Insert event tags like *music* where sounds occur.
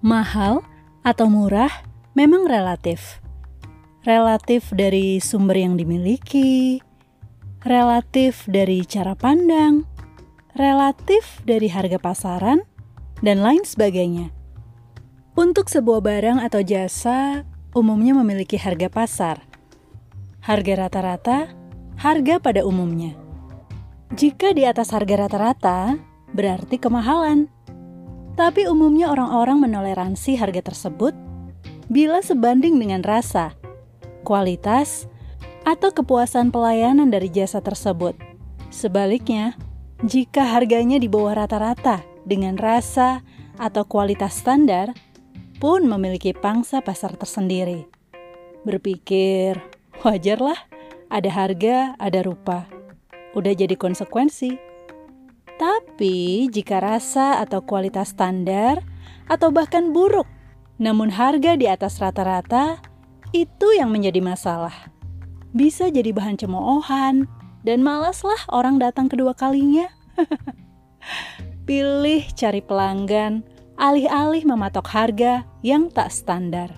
Mahal atau murah memang relatif. Relatif dari sumber yang dimiliki, relatif dari cara pandang, relatif dari harga pasaran, dan lain sebagainya. Untuk sebuah barang atau jasa, umumnya memiliki harga pasar. Harga rata-rata, harga pada umumnya. Jika di atas harga rata-rata, berarti kemahalan. Tapi umumnya orang-orang menoleransi harga tersebut bila sebanding dengan rasa, kualitas, atau kepuasan pelayanan dari jasa tersebut. Sebaliknya, jika harganya di bawah rata-rata dengan rasa atau kualitas standar, pun memiliki pangsa pasar tersendiri. Berpikir, wajarlah ada harga, ada rupa. Udah jadi konsekuensi. Tapi jika rasa atau kualitas standar atau bahkan buruk, namun harga di atas rata-rata, itu yang menjadi masalah. Bisa jadi bahan cemoohan, dan malaslah orang datang kedua kalinya. *laughs* Pilih cari pelanggan, alih-alih mematok harga yang tak standar.